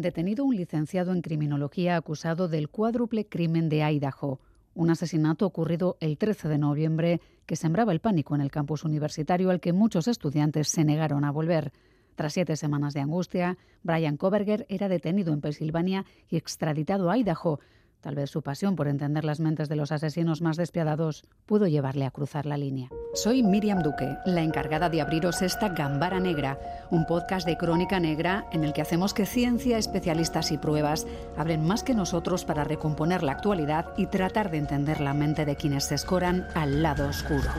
Detenido un licenciado en criminología acusado del cuádruple crimen de Idaho, un asesinato ocurrido el 13 de noviembre que sembraba el pánico en el campus universitario al que muchos estudiantes se negaron a volver. Tras siete semanas de angustia, Brian Koberger era detenido en Pensilvania y extraditado a Idaho, Tal vez su pasión por entender las mentes de los asesinos más despiadados pudo llevarle a cruzar la línea. Soy Miriam Duque, la encargada de abriros esta Gambara Negra, un podcast de crónica negra en el que hacemos que ciencia, especialistas y pruebas hablen más que nosotros para recomponer la actualidad y tratar de entender la mente de quienes se escoran al lado oscuro.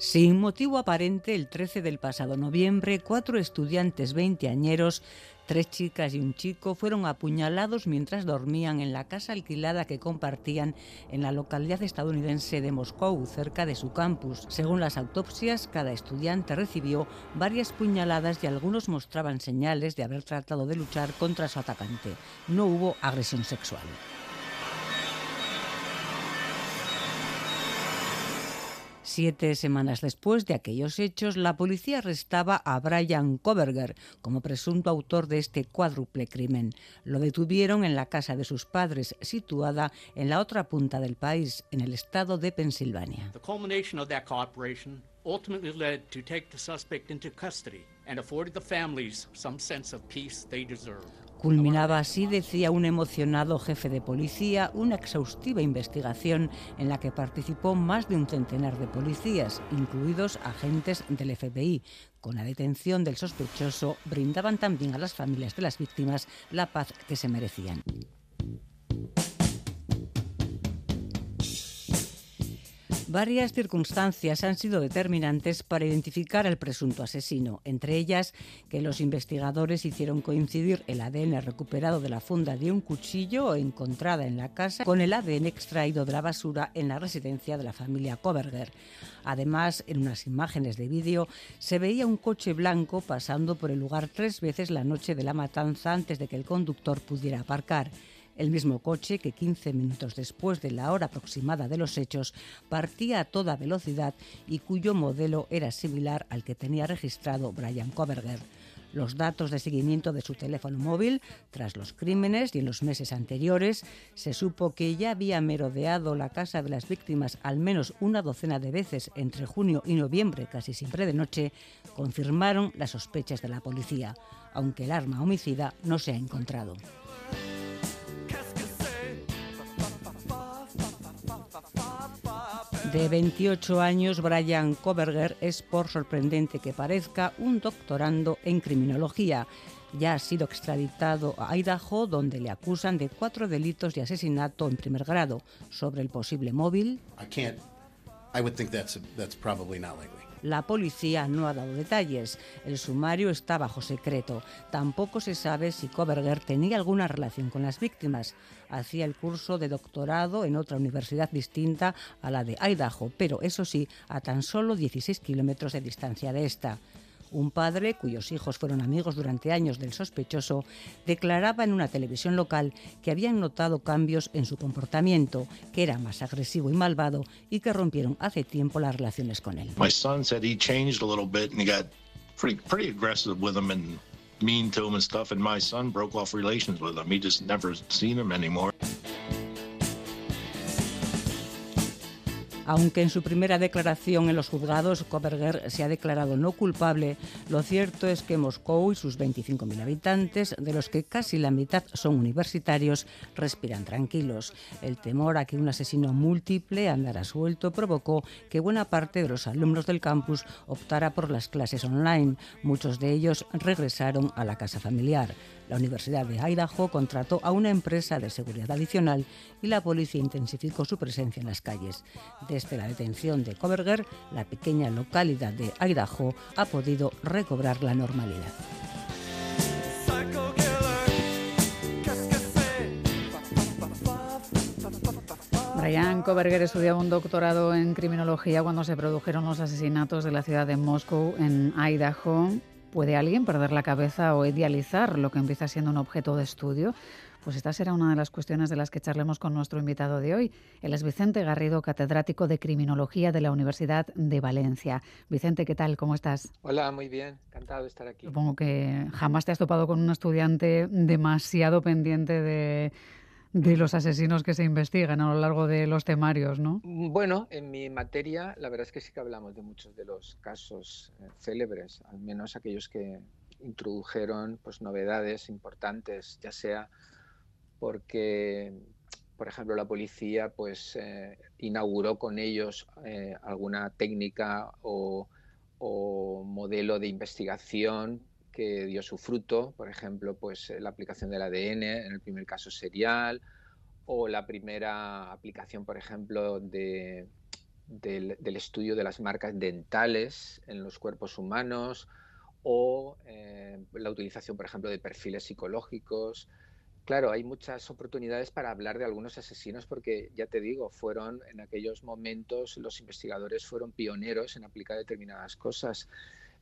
Sin motivo aparente, el 13 del pasado noviembre, cuatro estudiantes veinteañeros, tres chicas y un chico, fueron apuñalados mientras dormían en la casa alquilada que compartían en la localidad estadounidense de Moscú, cerca de su campus. Según las autopsias, cada estudiante recibió varias puñaladas y algunos mostraban señales de haber tratado de luchar contra su atacante. No hubo agresión sexual. Siete semanas después de aquellos hechos, la policía arrestaba a Brian Koberger como presunto autor de este cuádruple crimen. Lo detuvieron en la casa de sus padres, situada en la otra punta del país, en el estado de Pensilvania. Ultimately led to take the suspect into custody and afforded the families some sense of peace they deserve. Culminaba así, decía un emocionado jefe de policía, una exhaustiva investigación en la que participó más de un centenar de policías, incluidos agentes del FBI. Con la detención del sospechoso, brindaban también a las familias de las víctimas la paz que se merecían. Varias circunstancias han sido determinantes para identificar al presunto asesino, entre ellas que los investigadores hicieron coincidir el ADN recuperado de la funda de un cuchillo encontrada en la casa con el ADN extraído de la basura en la residencia de la familia Koberger. Además, en unas imágenes de vídeo se veía un coche blanco pasando por el lugar tres veces la noche de la matanza antes de que el conductor pudiera aparcar el mismo coche que 15 minutos después de la hora aproximada de los hechos partía a toda velocidad y cuyo modelo era similar al que tenía registrado Brian Koberger. Los datos de seguimiento de su teléfono móvil, tras los crímenes y en los meses anteriores, se supo que ya había merodeado la casa de las víctimas al menos una docena de veces entre junio y noviembre, casi siempre de noche, confirmaron las sospechas de la policía, aunque el arma homicida no se ha encontrado. De 28 años, Brian Koberger es, por sorprendente que parezca, un doctorando en criminología. Ya ha sido extraditado a Idaho, donde le acusan de cuatro delitos de asesinato en primer grado. Sobre el posible móvil. La policía no ha dado detalles. El sumario está bajo secreto. Tampoco se sabe si Koberger tenía alguna relación con las víctimas. Hacía el curso de doctorado en otra universidad distinta a la de Idaho, pero eso sí, a tan solo 16 kilómetros de distancia de esta. Un padre, cuyos hijos fueron amigos durante años del sospechoso, declaraba en una televisión local que habían notado cambios en su comportamiento, que era más agresivo y malvado y que rompieron hace tiempo las relaciones con él. My son said he changed a little bit and he got pretty pretty aggressive with him and mean to him and stuff and my son broke off relations with him. He just never seen him anymore. Aunque en su primera declaración en los juzgados Koberger se ha declarado no culpable, lo cierto es que Moscú y sus 25.000 habitantes, de los que casi la mitad son universitarios, respiran tranquilos. El temor a que un asesino múltiple andara suelto provocó que buena parte de los alumnos del campus optara por las clases online. Muchos de ellos regresaron a la casa familiar. La Universidad de Idaho contrató a una empresa de seguridad adicional y la policía intensificó su presencia en las calles. La detención de Koberger, la pequeña localidad de Idaho ha podido recobrar la normalidad. Brian Koberger estudiaba un doctorado en criminología cuando se produjeron los asesinatos de la ciudad de Moscú en Idaho. ¿Puede alguien perder la cabeza o idealizar lo que empieza siendo un objeto de estudio? Pues esta será una de las cuestiones de las que charlemos con nuestro invitado de hoy. Él es Vicente Garrido, catedrático de Criminología de la Universidad de Valencia. Vicente, ¿qué tal? ¿Cómo estás? Hola, muy bien. Encantado de estar aquí. Supongo que jamás te has topado con un estudiante demasiado pendiente de de los asesinos que se investigan a lo largo de los temarios, ¿no? Bueno, en mi materia, la verdad es que sí que hablamos de muchos de los casos eh, célebres, al menos aquellos que introdujeron pues, novedades importantes, ya sea porque, por ejemplo, la policía pues, eh, inauguró con ellos eh, alguna técnica o, modelo de investigación que dio su fruto, por ejemplo, pues eh, la aplicación del ADN en el primer caso serial o la primera aplicación, por ejemplo, de, del, estudio de las marcas dentales en los cuerpos humanos o la utilización, por ejemplo, de perfiles psicológicos. Claro, hay muchas oportunidades para hablar de algunos asesinos porque, ya te digo, fueron en aquellos momentos los investigadores fueron pioneros en aplicar determinadas cosas.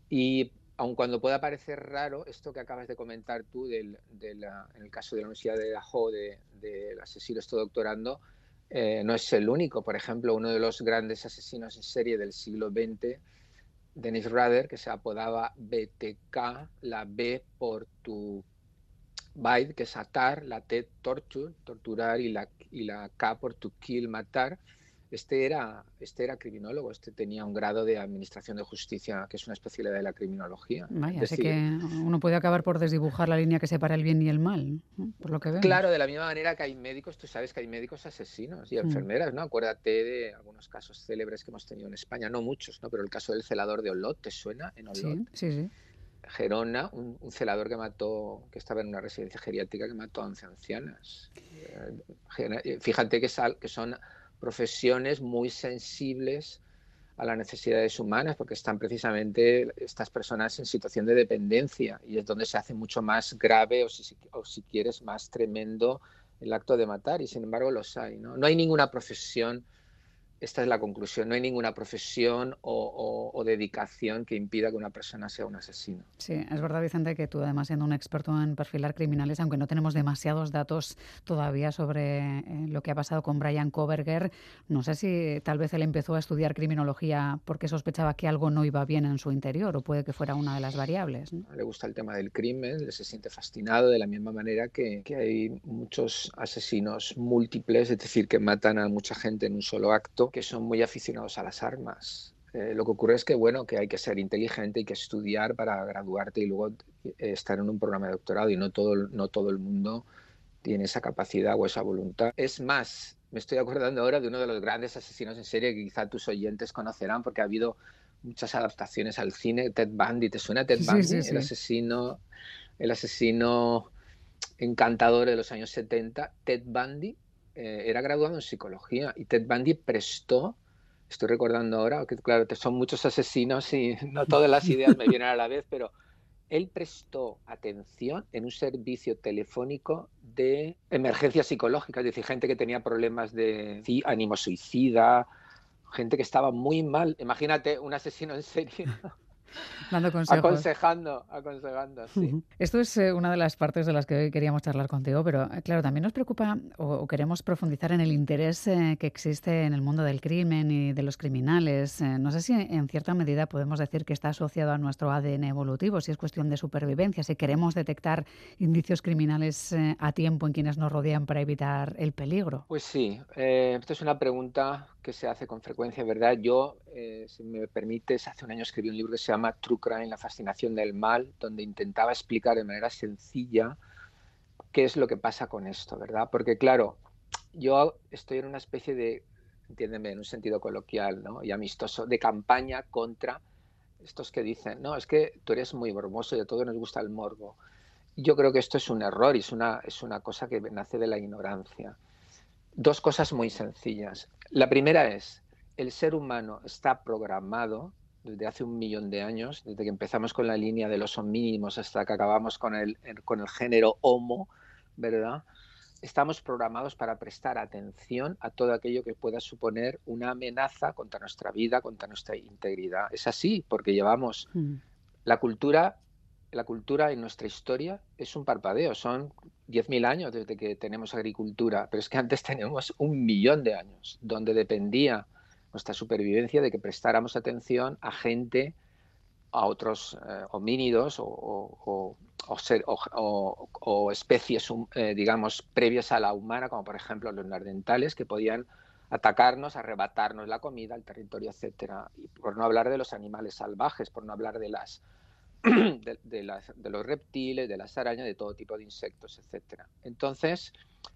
Y aun cuando pueda parecer raro, esto que acabas de comentar tú del, en el caso de la Universidad de Dajó del de, asesino esto doctorando, eh, no es el único. Por ejemplo, uno de los grandes asesinos en serie del siglo XX, Dennis Rader, que se apodaba BTK, la B por tu bite, que es atar, la T torture, torturar, y la, y la K por tu kill, matar, este era, este era criminólogo, este tenía un grado de administración de justicia, que es una especialidad de la criminología. Vaya, así que uno puede acabar por desdibujar la línea que separa el bien y el mal, por lo que vemos. Claro, de la misma manera que hay médicos, tú sabes que hay médicos asesinos y mm. enfermeras, ¿no? Acuérdate de algunos casos célebres que hemos tenido en España, no muchos, ¿no? Pero el caso del celador de Olot, ¿te suena? En Olot. Sí, sí, sí. Gerona, un, celador que mató, que estaba en una residencia geriátrica que mató a 11 ancianas. Eh, fíjate que, sal, que son profesiones muy sensibles a las necesidades humanas, porque están precisamente estas personas en situación de dependencia y es donde se hace mucho más grave o si, o si quieres más tremendo el acto de matar y sin embargo los hay. No hay ninguna profesión esta es la conclusión. No hay ninguna profesión o, dedicación que impida que una persona sea un asesino. Sí, es verdad, Vicente, que tú además siendo un experto en perfilar criminales, aunque no tenemos demasiados datos todavía sobre eh, lo que ha pasado con Brian Koberger, no sé si tal vez él empezó a estudiar criminología porque sospechaba que algo no iba bien en su interior o puede que fuera una de las variables. Le gusta el tema del crimen, se siente fascinado de la misma manera que, que hay muchos asesinos múltiples, es decir, que matan a mucha gente en un solo acto que son muy aficionados a las armas. Eh, lo que ocurre es que, bueno, que hay que ser inteligente, hay que estudiar para graduarte y luego eh, estar en un programa de doctorado y no todo, no todo el mundo tiene esa capacidad o esa voluntad. Es más, me estoy acordando ahora de uno de los grandes asesinos en serie que quizá tus oyentes conocerán porque ha habido muchas adaptaciones al cine. Ted Bundy, ¿te suena Ted Bundy? El asesino, el asesino encantador de los años 70. Ted Bundy eh, era graduado en psicología y Ted Bundy prestó, estoy recordando ahora, que claro, son muchos asesinos y no todas las ideas me vienen a la vez, pero él prestó atención en un servicio telefónico de emergencia psicológica, es decir, gente que tenía problemas de ánimo suicida, gente que estaba muy mal. Imagínate un asesino en serie Dando consejos. Aconsejando, aconsejando, sí. Esto es eh, una de las partes de las que hoy queríamos charlar contigo, pero eh, claro, también nos preocupa o, queremos profundizar en el interés eh, que existe en el mundo del crimen y de los criminales. no sé si en cierta medida podemos decir que está asociado a nuestro ADN evolutivo, si es cuestión de supervivencia, si queremos detectar indicios criminales a tiempo en quienes nos rodean para evitar el peligro. Pues sí, esto es una pregunta que se hace con frecuencia, ¿verdad? Yo, eh, si me permites, hace un año escribí un libro que se llama True Crime, la fascinación del mal, donde intentaba explicar de manera sencilla qué es lo que pasa con esto, ¿verdad? Porque claro, yo estoy en una especie de, entiéndeme, en un sentido coloquial y amistoso, de campaña contra estos que dicen, no, es que tú eres muy morboso y a todos nos gusta el morbo. Yo creo que esto es un error y es una, es una cosa que nace de la ignorancia dos cosas muy sencillas. La primera es, el ser humano está programado desde hace un millón de años, desde que empezamos con la línea de los homínimos hasta que acabamos con el, con el género Homo, ¿verdad? Estamos programados para prestar atención a todo aquello que pueda suponer una amenaza contra nuestra vida, contra nuestra integridad. Es así, porque llevamos mm. la cultura la cultura en nuestra historia es un parpadeo. Son 10.000 años desde que tenemos agricultura, pero es que antes tenemos un millón de años, donde dependía nuestra supervivencia de que prestáramos atención a gente, a otros eh, homínidos o, especies, eh, digamos, previas a la humana, como por ejemplo los nardentales, que podían atacarnos, arrebatarnos la comida, el territorio, etcétera. Y por no hablar de los animales salvajes, por no hablar de las de, los reptiles, de las arañas, de todo tipo de insectos, etcétera. Entonces,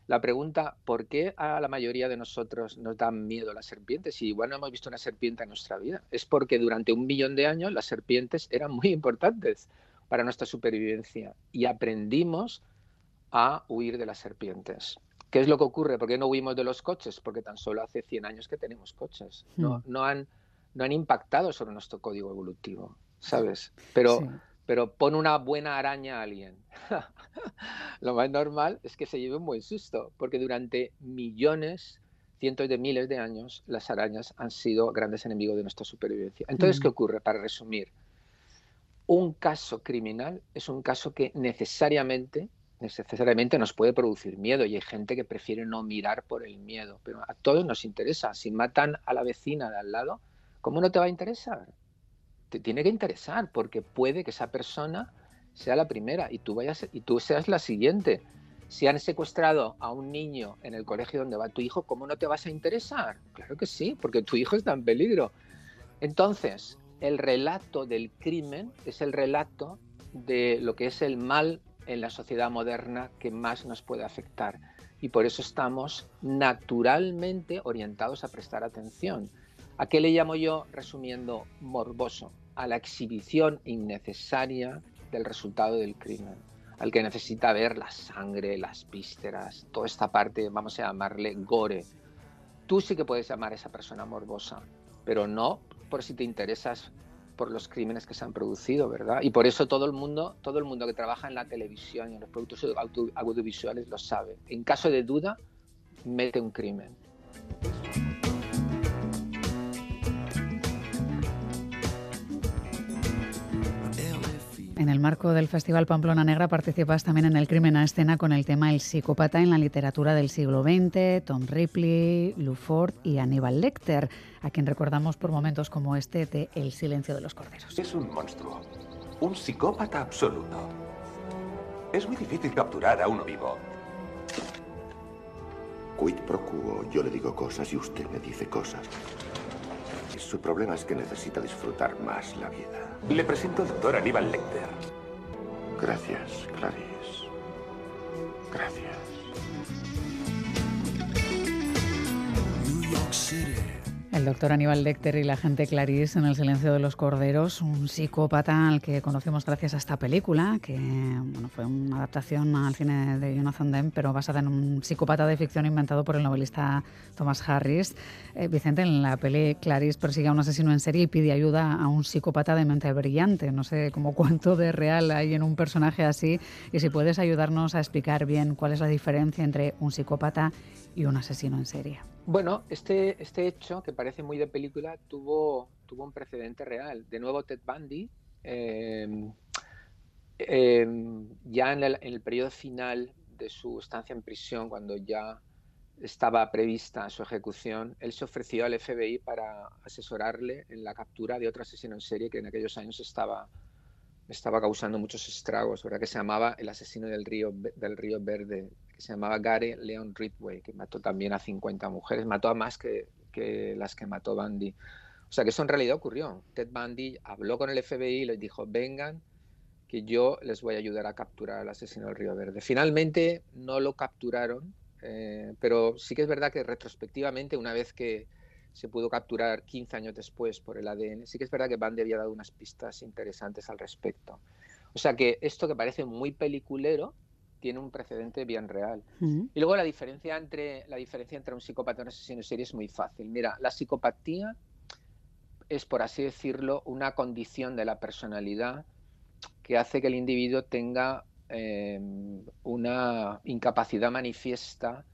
la pregunta, ¿por qué a la mayoría de nosotros nos dan miedo las serpientes? Si igual no hemos visto una serpiente en nuestra vida, es porque durante un millón de años las serpientes eran muy importantes para nuestra supervivencia y aprendimos a huir de las serpientes. ¿Qué es lo que ocurre? ¿Por qué no huimos de los coches? Porque tan solo hace 100 años que tenemos coches. No, hmm. no, han, no han impactado sobre nuestro código evolutivo, ¿sabes? Pero, pero pon una buena araña a alguien. lo más normal es que se lleve un buen susto, porque durante millones, cientos de miles de años, las arañas han sido grandes enemigos de nuestra supervivencia. Entonces, ¿qué ocurre? Para resumir, un caso criminal es un caso que necesariamente necesariamente nos puede producir miedo y hay gente que prefiere no mirar por el miedo, pero a todos nos interesa. Si matan a la vecina de al lado, ¿cómo no te va a interesar? Te tiene que interesar porque puede que esa persona sea la primera y tú vayas y tú seas la siguiente. Si han secuestrado a un niño en el colegio donde va tu hijo, ¿cómo no te vas a interesar? Claro que sí, porque tu hijo está en peligro. Entonces, el relato del crimen es el relato de lo que es el mal en la sociedad moderna que más nos puede afectar. Y por eso estamos naturalmente orientados a prestar atención. ¿A qué le llamo yo, resumiendo, morboso? A la exhibición innecesaria del resultado del crimen. Al que necesita ver la sangre, las vísceras, toda esta parte, vamos a llamarle gore. Tú sí que puedes llamar a esa persona morbosa, pero no por si te interesas por los crímenes que se han producido, ¿verdad? Y por eso todo el mundo, todo el mundo que trabaja en la televisión y en los productos audiovisuales lo sabe. En caso de duda, mete un crimen. En el marco del Festival Pamplona Negra participas también en el crimen a escena con el tema El psicópata en la literatura del siglo XX, Tom Ripley, Lou Ford y Aníbal Lecter, a quien recordamos por momentos como este de El silencio de los corderos. Es un monstruo, un psicópata absoluto. Es muy difícil capturar a uno vivo. Quid pro quo, yo le digo cosas y usted me dice cosas. Su problema es que necesita disfrutar más la vida. Le presento al doctor Aníbal Lecter. Gracias, Clarice. Gracias. El doctor Aníbal Lecter y la gente Clarice en El silencio de los corderos, un psicópata al que conocemos gracias a esta película, que fue una adaptación al cine de Jonathan Demme, pero basada en un psicópata de ficción inventado por el novelista Thomas Harris. Eh, Vicente, en la peli Clarice persigue a un asesino en serie y pide ayuda a un psicópata de mente brillante. No sé cómo cuánto de real hay en un personaje así y si puedes ayudarnos a explicar bien cuál es la diferencia entre un psicópata y un asesino en serie. Bueno, este, este hecho, que parece muy de película, tuvo, tuvo un precedente real. De nuevo, Ted Bundy, em, ya en el, en el, periodo final de su estancia en prisión, cuando ya estaba prevista su ejecución, él se ofreció al FBI para asesorarle en la captura de otro asesino en serie que en aquellos años estaba, estaba causando muchos estragos, ¿verdad? que se llamaba el asesino del río, del río Verde, se llamaba Gary Leon Ridway, que mató también a 50 mujeres, mató a más que, las que mató Bundy. O sea que eso en realidad ocurrió. Ted Bundy habló con el FBI y les dijo, vengan, que yo les voy a ayudar a capturar al asesino del Río Verde. Finalmente no lo capturaron, eh, pero sí que es verdad que retrospectivamente, una vez que se pudo capturar 15 años después por el ADN, sí que es verdad que Bundy había dado unas pistas interesantes al respecto. O sea que esto que parece muy peliculero, tiene un precedente bien real. Y luego la diferencia entre la diferencia entre un psicópata y un asesino en serie es muy fácil. Mira, la psicopatía es, por así decirlo, una condición de la personalidad que hace que el individuo tenga em, una incapacidad manifiesta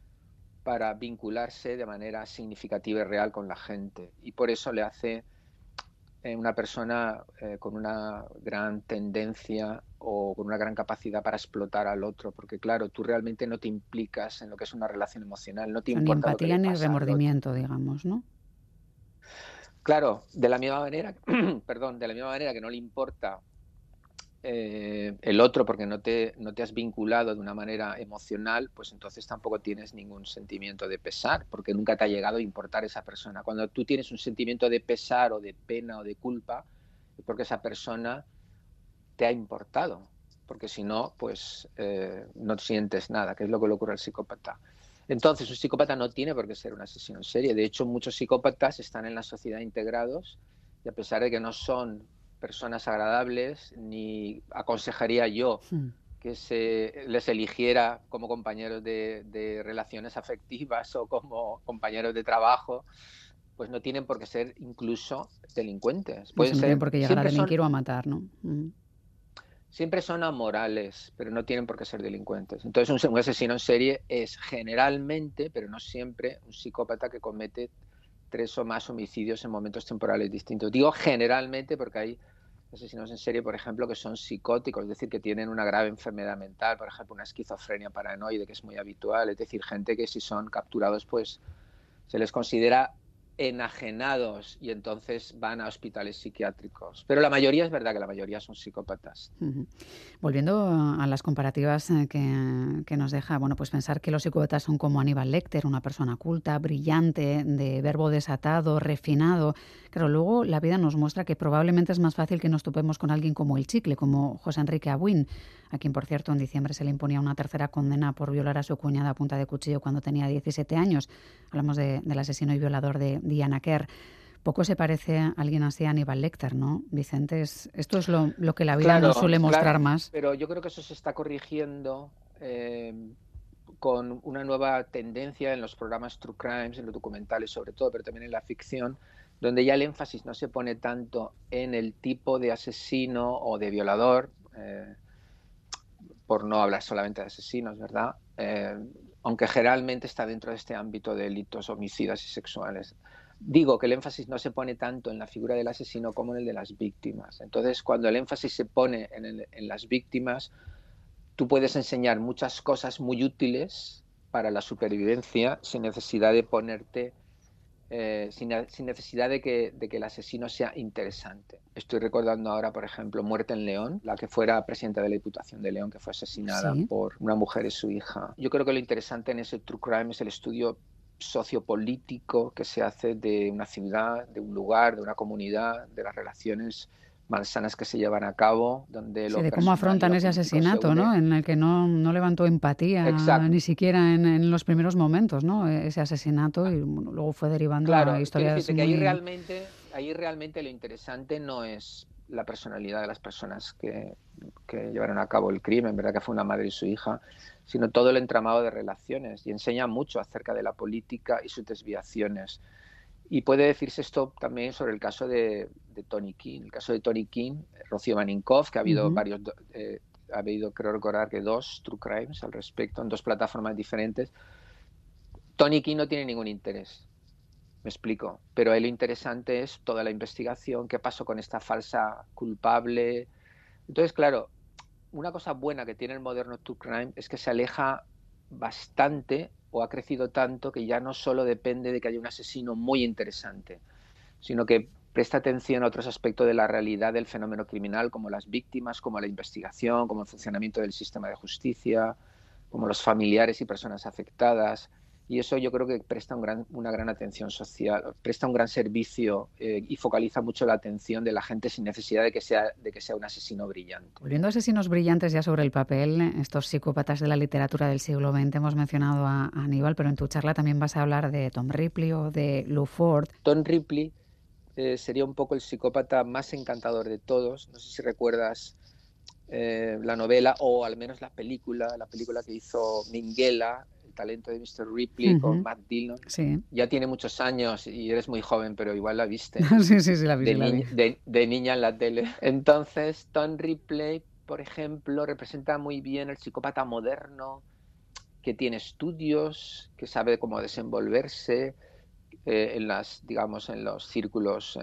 para vincularse de manera significativa y real con la gente. Y por eso le hace eh, una persona eh, con una gran tendencia o con una gran capacidad para explotar al otro, porque claro, tú realmente no te implicas en lo que es una relación emocional, no te ni empatía ni remordimiento, digamos, ¿no? Claro, de la misma manera, perdón, de la misma manera que no le importa eh, el otro porque no te, no te has vinculado de una manera emocional, pues entonces tampoco tienes ningún sentimiento de pesar, porque nunca te ha llegado a importar esa persona. Cuando tú tienes un sentimiento de pesar o de pena o de culpa, es porque esa persona te ha importado, porque si no, pues eh, no sientes nada, que es lo que le ocurre al psicópata. Entonces, un psicópata no tiene por qué ser un asesino en serie. De hecho, muchos psicópatas están en la sociedad integrados y a pesar de que no son personas agradables, ni aconsejaría yo hmm. que se les eligiera como compañeros de, relaciones afectivas o como compañeros de trabajo, pues no tienen por qué ser incluso delincuentes. Pueden no ser, por qué llegar a delinquir o a matar, ¿no? Hmm. Siempre son amorales, pero no tienen por qué ser delincuentes. Entonces, un asesino en serie es generalmente, pero no siempre, un psicópata que comete tres o más homicidios en momentos temporales distintos. Digo generalmente porque hay asesinos en serie, por ejemplo, que son psicóticos, es decir, que tienen una grave enfermedad mental, por ejemplo, una esquizofrenia paranoide, que es muy habitual, es decir, gente que si son capturados, pues se les considera enajenados y entonces van a hospitales psiquiátricos. Pero la mayoría es verdad que la mayoría son psicópatas. Volviendo a las comparativas eh, que, nos deja, bueno, pues pensar que los psicópatas son como Aníbal Lecter, una persona culta, brillante, de verbo desatado, refinado. Pero luego la vida nos muestra que probablemente es más fácil que nos topemos con alguien como el chicle, como José Enrique Abuin, a quien por cierto en diciembre se le imponía una tercera condena por violar a su cuñada a punta de cuchillo cuando tenía 17 años. Hablamos del asesino y violador de Diana Kerr. Poco se parece a alguien así a Aníbal Lecter, ¿no? Vicente, esto es lo, que la vida nos suele mostrar más. Pero yo creo que eso se está corrigiendo eh, con una nueva tendencia en los programas True Crimes, en los documentales sobre todo, pero también en la ficción, donde ya el énfasis no se pone tanto en el tipo de asesino o de violador, eh, por no hablar solamente de asesinos, ¿verdad? Eh, aunque generalmente está dentro de este ámbito de delitos homicidas y sexuales. Digo que el énfasis no se pone tanto en la figura del asesino como en el de las víctimas. Entonces, cuando el énfasis se pone en, las víctimas, tú puedes enseñar muchas cosas muy útiles para la supervivencia sin necesidad de ponerte eh, sin, necesidad de que, el asesino sea interesante. Estoy recordando ahora, por ejemplo, Muerte en León, la que fuera presidenta de la Diputación de León, que fue asesinada por una mujer y su hija. Yo creo que lo interesante en ese True Crime es el estudio sociopolítico que se hace de una ciudad, de un lugar, de una comunidad, de las relaciones malsanas que se llevan a cabo, donde sí, de cómo afrontan ese asesinato, ¿no? En el que no, no levantó empatía ni siquiera en, los primeros momentos, ¿no? Ese asesinato y luego fue derivando a historias que ahí realmente, ahí realmente lo interesante no es la personalidad de las personas que, que llevaron a cabo el crimen, verdad que fue una madre y su hija, sino todo el entramado de relaciones y enseña mucho acerca de la política y sus desviaciones. Y puede decirse esto también sobre el caso de, Tony King. El caso de Tony King, Rocío Maninkov, que ha habido varios, eh, ha habido, creo recordar que dos True Crimes al respecto, en dos plataformas diferentes. Tony King no tiene ningún interés, me explico, pero lo interesante es toda la investigación, qué pasó con esta falsa culpable. Entonces, claro, una cosa buena que tiene el moderno True Crime es que se aleja bastante o ha crecido tanto que ya no solo depende de que haya un asesino muy interesante, sino que presta atención a otros aspectos de la realidad del fenómeno criminal, como las víctimas, como la investigación, como el funcionamiento del sistema de justicia, como los familiares y personas afectadas, y eso yo creo que presta un gran, una gran atención social, presta un gran servicio eh, y focaliza mucho la atención de la gente sin necesidad de que sea, de que sea un asesino brillante. Volviendo a asesinos brillantes ya sobre el papel, estos psicópatas de la literatura del siglo XX, hemos mencionado a, Aníbal, pero en tu charla también vas a hablar de Tom Ripley o de Lou Ford. Tom Ripley eh, sería un poco el psicópata más encantador de todos. No sé si recuerdas eh, la novela o al menos la película, la película que hizo Minghella talento de Mr. Ripley con Matt Dillon. Ya tiene muchos años y eres muy joven, pero igual la viste. sí, sí, sí, la vi. De, niña en la tele. Entonces, Tom Ripley, por ejemplo, representa muy bien el psicópata moderno que tiene estudios, que sabe cómo desenvolverse eh, en las, digamos, en los círculos eh,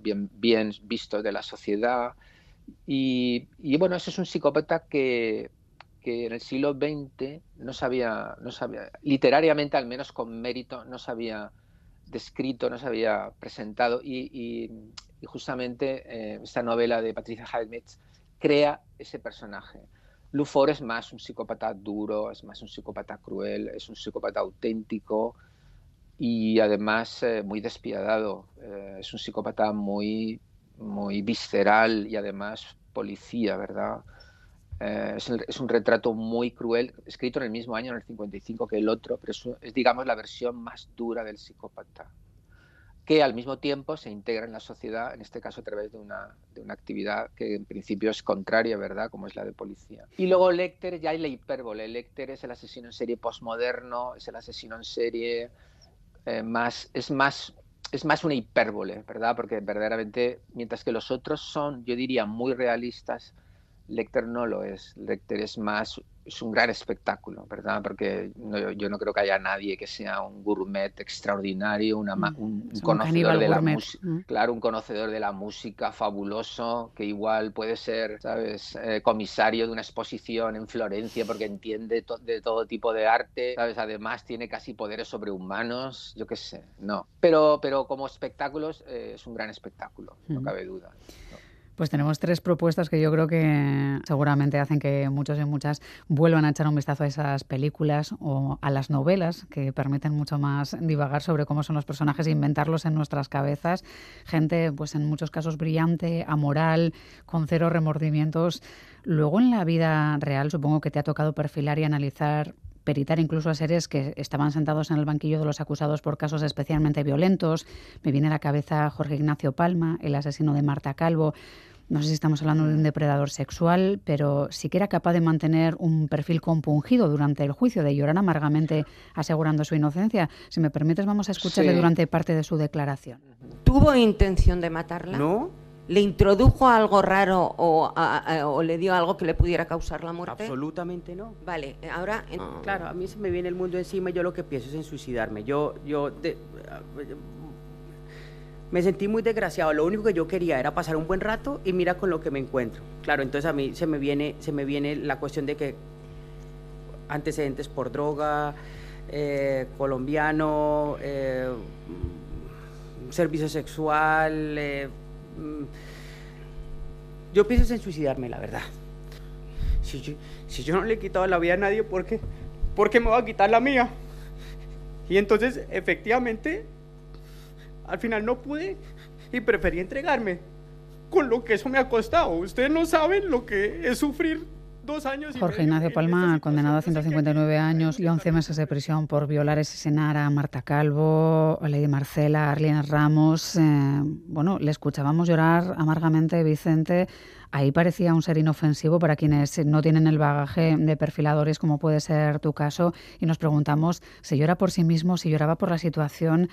bien, bien vistos de la sociedad, Y, y bueno, ese es un psicópata que, que en el siglo XX no sabía, no sabía, literariamente al menos con mérito, no se había descrito, no se había presentado y, justamente eh, esta novela de Patricia Highsmith crea ese personaje. Lufor es más un psicópata duro, es más un psicópata cruel, es un psicópata auténtico y además eh, muy despiadado. Eh, es un psicópata muy, muy visceral y además policía, ¿verdad? Eh, es, un retrato muy cruel, escrito en el mismo año, en el 55, que el otro, pero es, digamos, la versión más dura del psicópata, que al mismo tiempo se integra en la sociedad, en este caso a través de una, de una actividad que en principio es contraria, ¿verdad?, como es la de policía. Y luego Lecter, ya hay la hipérbole. Lecter es el asesino en serie postmoderno, es el asesino en serie eh, más, es más es más una hipérbole, ¿verdad? Porque verdaderamente, mientras que los otros son, yo diría, muy realistas, Lecter no lo es. Lecter es más, es un gran espectáculo, ¿verdad? Porque yo no creo que haya nadie que sea un gourmet extraordinario, una, mm, un, conocedor de la música, mm. claro, un conocedor de la música fabuloso, que igual puede ser, ¿sabes? Eh, comisario de una exposición en Florencia porque entiende de todo tipo de arte, ¿sabes? Además tiene casi poderes sobrehumanos, yo qué sé, no. Pero, pero como espectáculos eh, es un gran espectáculo, no cabe duda. Pues tenemos tres propuestas que yo creo que seguramente hacen que muchos y muchas vuelvan a echar un vistazo a esas películas o a las novelas que permiten mucho más divagar sobre cómo son los personajes e inventarlos en nuestras cabezas. Gente, pues en muchos casos brillante, amoral, con cero remordimientos. Luego en la vida real supongo que te ha tocado perfilar y analizar peritar incluso a seres que estaban sentados en el banquillo de los acusados por casos especialmente violentos. Me viene a la cabeza Jorge Ignacio Palma, el asesino de Marta Calvo. No sé si estamos hablando de un depredador sexual, pero sí que era capaz de mantener un perfil compungido durante el juicio, de llorar amargamente asegurando su inocencia. Si me permites, vamos a escucharle durante parte de su declaración. ¿Tuvo intención de matarla? No, ¿Le introdujo algo raro o, le dio algo que le pudiera causar la muerte? Absolutamente no. Vale, ahora... Claro, a mí se me viene el mundo encima y yo lo que pienso es en suicidarme. Yo, yo me sentí muy desgraciado. Lo único que yo quería era pasar un buen rato y mira con lo que me encuentro. Claro, entonces a mí se me viene, se me viene la cuestión de que antecedentes por droga, eh, colombiano, eh, servicio sexual... Eh, yo pienso en suicidarme, la verdad. Si yo, si yo no le he quitado la vida a nadie, ¿por qué? ¿Por qué me va a quitar la mía? Y entonces, efectivamente, al final no pude y preferí entregarme. Con lo que eso me ha costado. Ustedes no saben lo que es sufrir Jorge Ignacio Palma, condenado a 159 años y 11 meses de prisión por violar asesinar a Marta Calvo, a Lady Marcela, a Arlene Ramos. Eh, bueno, le escuchábamos llorar amargamente, Vicente. Ahí parecía un ser inofensivo para quienes no tienen el bagaje de perfiladores, como puede ser tu caso, y nos preguntamos si llora por sí mismo, si lloraba por la situación.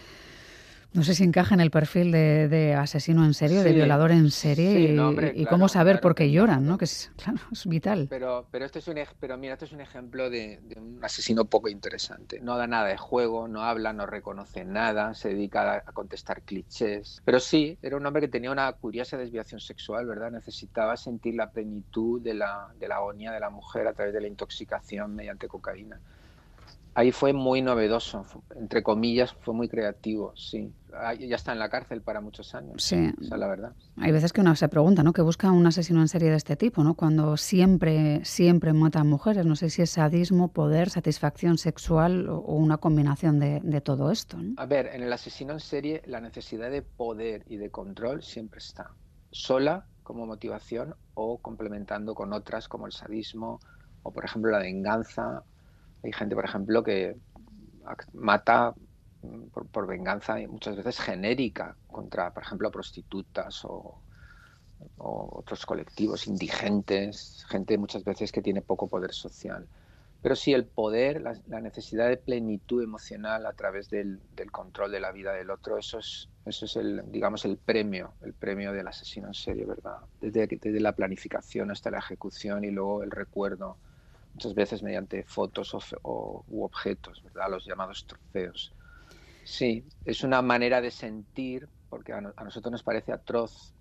No sé si encaja en el perfil de, asesino en serie, de violador en serie y, cómo saber por qué lloran, ¿no? Que es, claro, es vital. Pero, pero, este es un, pero mira, este es un ejemplo de, un asesino poco interesante. No da nada de juego, no habla, no reconoce nada, se dedica a, contestar clichés. Pero sí, era un hombre que tenía una curiosa desviación sexual, ¿verdad? Necesitaba sentir la plenitud de la, de la agonía de la mujer a través de la intoxicación mediante cocaína ahí fue muy novedoso, entre comillas, fue muy creativo, sí. Ya está en la cárcel para muchos años. Sí. Es la verdad. Hay veces que uno se pregunta, ¿no? Que busca un asesino en serie de este tipo, ¿no? Cuando siempre, siempre mata a mujeres. No sé si es sadismo, poder, satisfacción sexual o una combinación de, todo esto. A ver, en el asesino en serie la necesidad de poder y de control siempre está. Sola como motivación o complementando con otras como el sadismo o, por ejemplo, la venganza hay gente, por ejemplo, que mata por, venganza muchas veces genérica contra, por ejemplo, prostitutas o, otros colectivos indigentes, gente muchas veces que tiene poco poder social. Pero sí, el poder, la, necesidad de plenitud emocional a través del, control de la vida del otro, eso es, eso es el, digamos, el premio, el premio del asesino en serie, ¿verdad? Desde la planificación hasta la ejecución y luego el recuerdo muchas veces mediante fotos o, u objetos, ¿verdad? los llamados trofeos. Sí, es una manera de sentir, porque a, nosotros nos parece atroz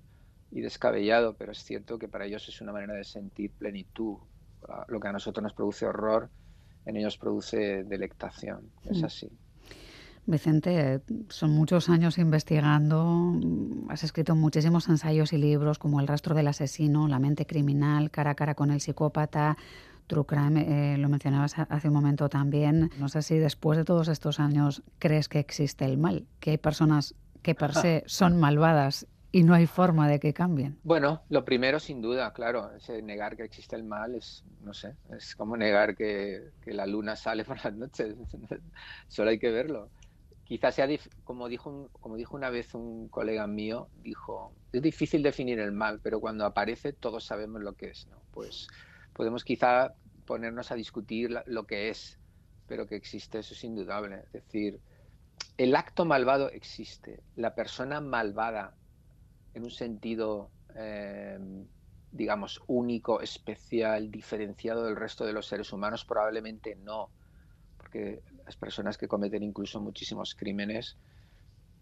y descabellado, pero es cierto que para ellos es una manera de sentir plenitud. Lo que a nosotros nos produce horror, en ellos produce delectación. Es mm. así. Vicente, son muchos años investigando, has escrito muchísimos ensayos y libros como El rastro del asesino, La mente criminal, Cara a cara con el psicópata, True Crime, eh, lo mencionabas hace un momento también. No sé si después de todos estos años crees que existe el mal, que hay personas que per se son malvadas y no hay forma de que cambien. Bueno, lo primero sin duda, claro, ese negar que existe el mal es, no sé, es como negar que, que la luna sale por las noches, solo hay que verlo quizás sea, como dijo, como dijo una vez un colega mío, dijo, es difícil definir el mal, pero cuando aparece todos sabemos lo que es, ¿no? Pues podemos quizá ponernos a discutir lo que es, pero que existe, eso es indudable. Es decir, el acto malvado existe, la persona malvada en un sentido, em, digamos, único, especial, diferenciado del resto de los seres humanos, probablemente no, porque las personas que cometen incluso muchísimos crímenes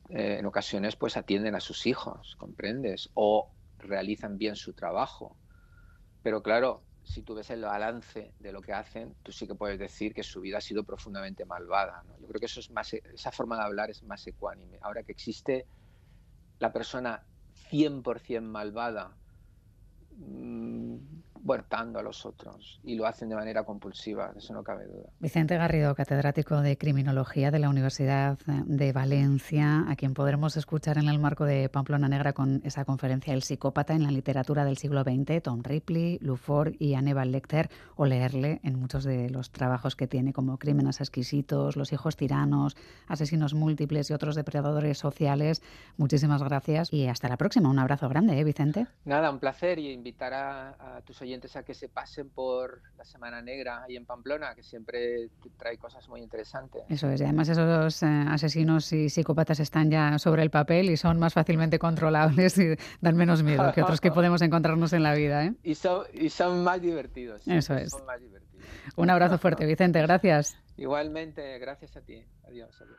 eh, en ocasiones pues atienden a sus hijos, ¿comprendes? O realizan bien su trabajo. Pero claro, si tú ves el balance de lo que hacen, tú sí que puedes decir que su vida ha sido profundamente malvada. Yo creo que eso es más, esa forma de hablar es más ecuánime. Ahora que existe la persona 100% malvada, mmm, a los otros y lo hacen de manera compulsiva, eso no cabe duda. Vicente Garrido, catedrático de Criminología de la Universidad de Valencia, a quien podremos escuchar en el marco de Pamplona Negra con esa conferencia El psicópata en la literatura del siglo XX, Tom Ripley, Luford y Aníbal Lecter, o leerle en muchos de los trabajos que tiene como Crímenes exquisitos, Los hijos tiranos, Asesinos múltiples y otros depredadores sociales. Muchísimas gracias y hasta la próxima. Un abrazo grande, ¿eh, Vicente? Nada, un placer y invitar a, a tus oyentes a que se pasen por la Semana Negra ahí en Pamplona, que siempre trae cosas muy interesantes. Eso es, y además esos eh, asesinos y psicópatas están ya sobre el papel y son más fácilmente controlables y dan menos miedo que otros que podemos encontrarnos en la vida. ¿eh? Y, son, y son más divertidos. Eso es. Un abrazo fuerte, Vicente, gracias. Igualmente, gracias a ti. Adiós, adiós.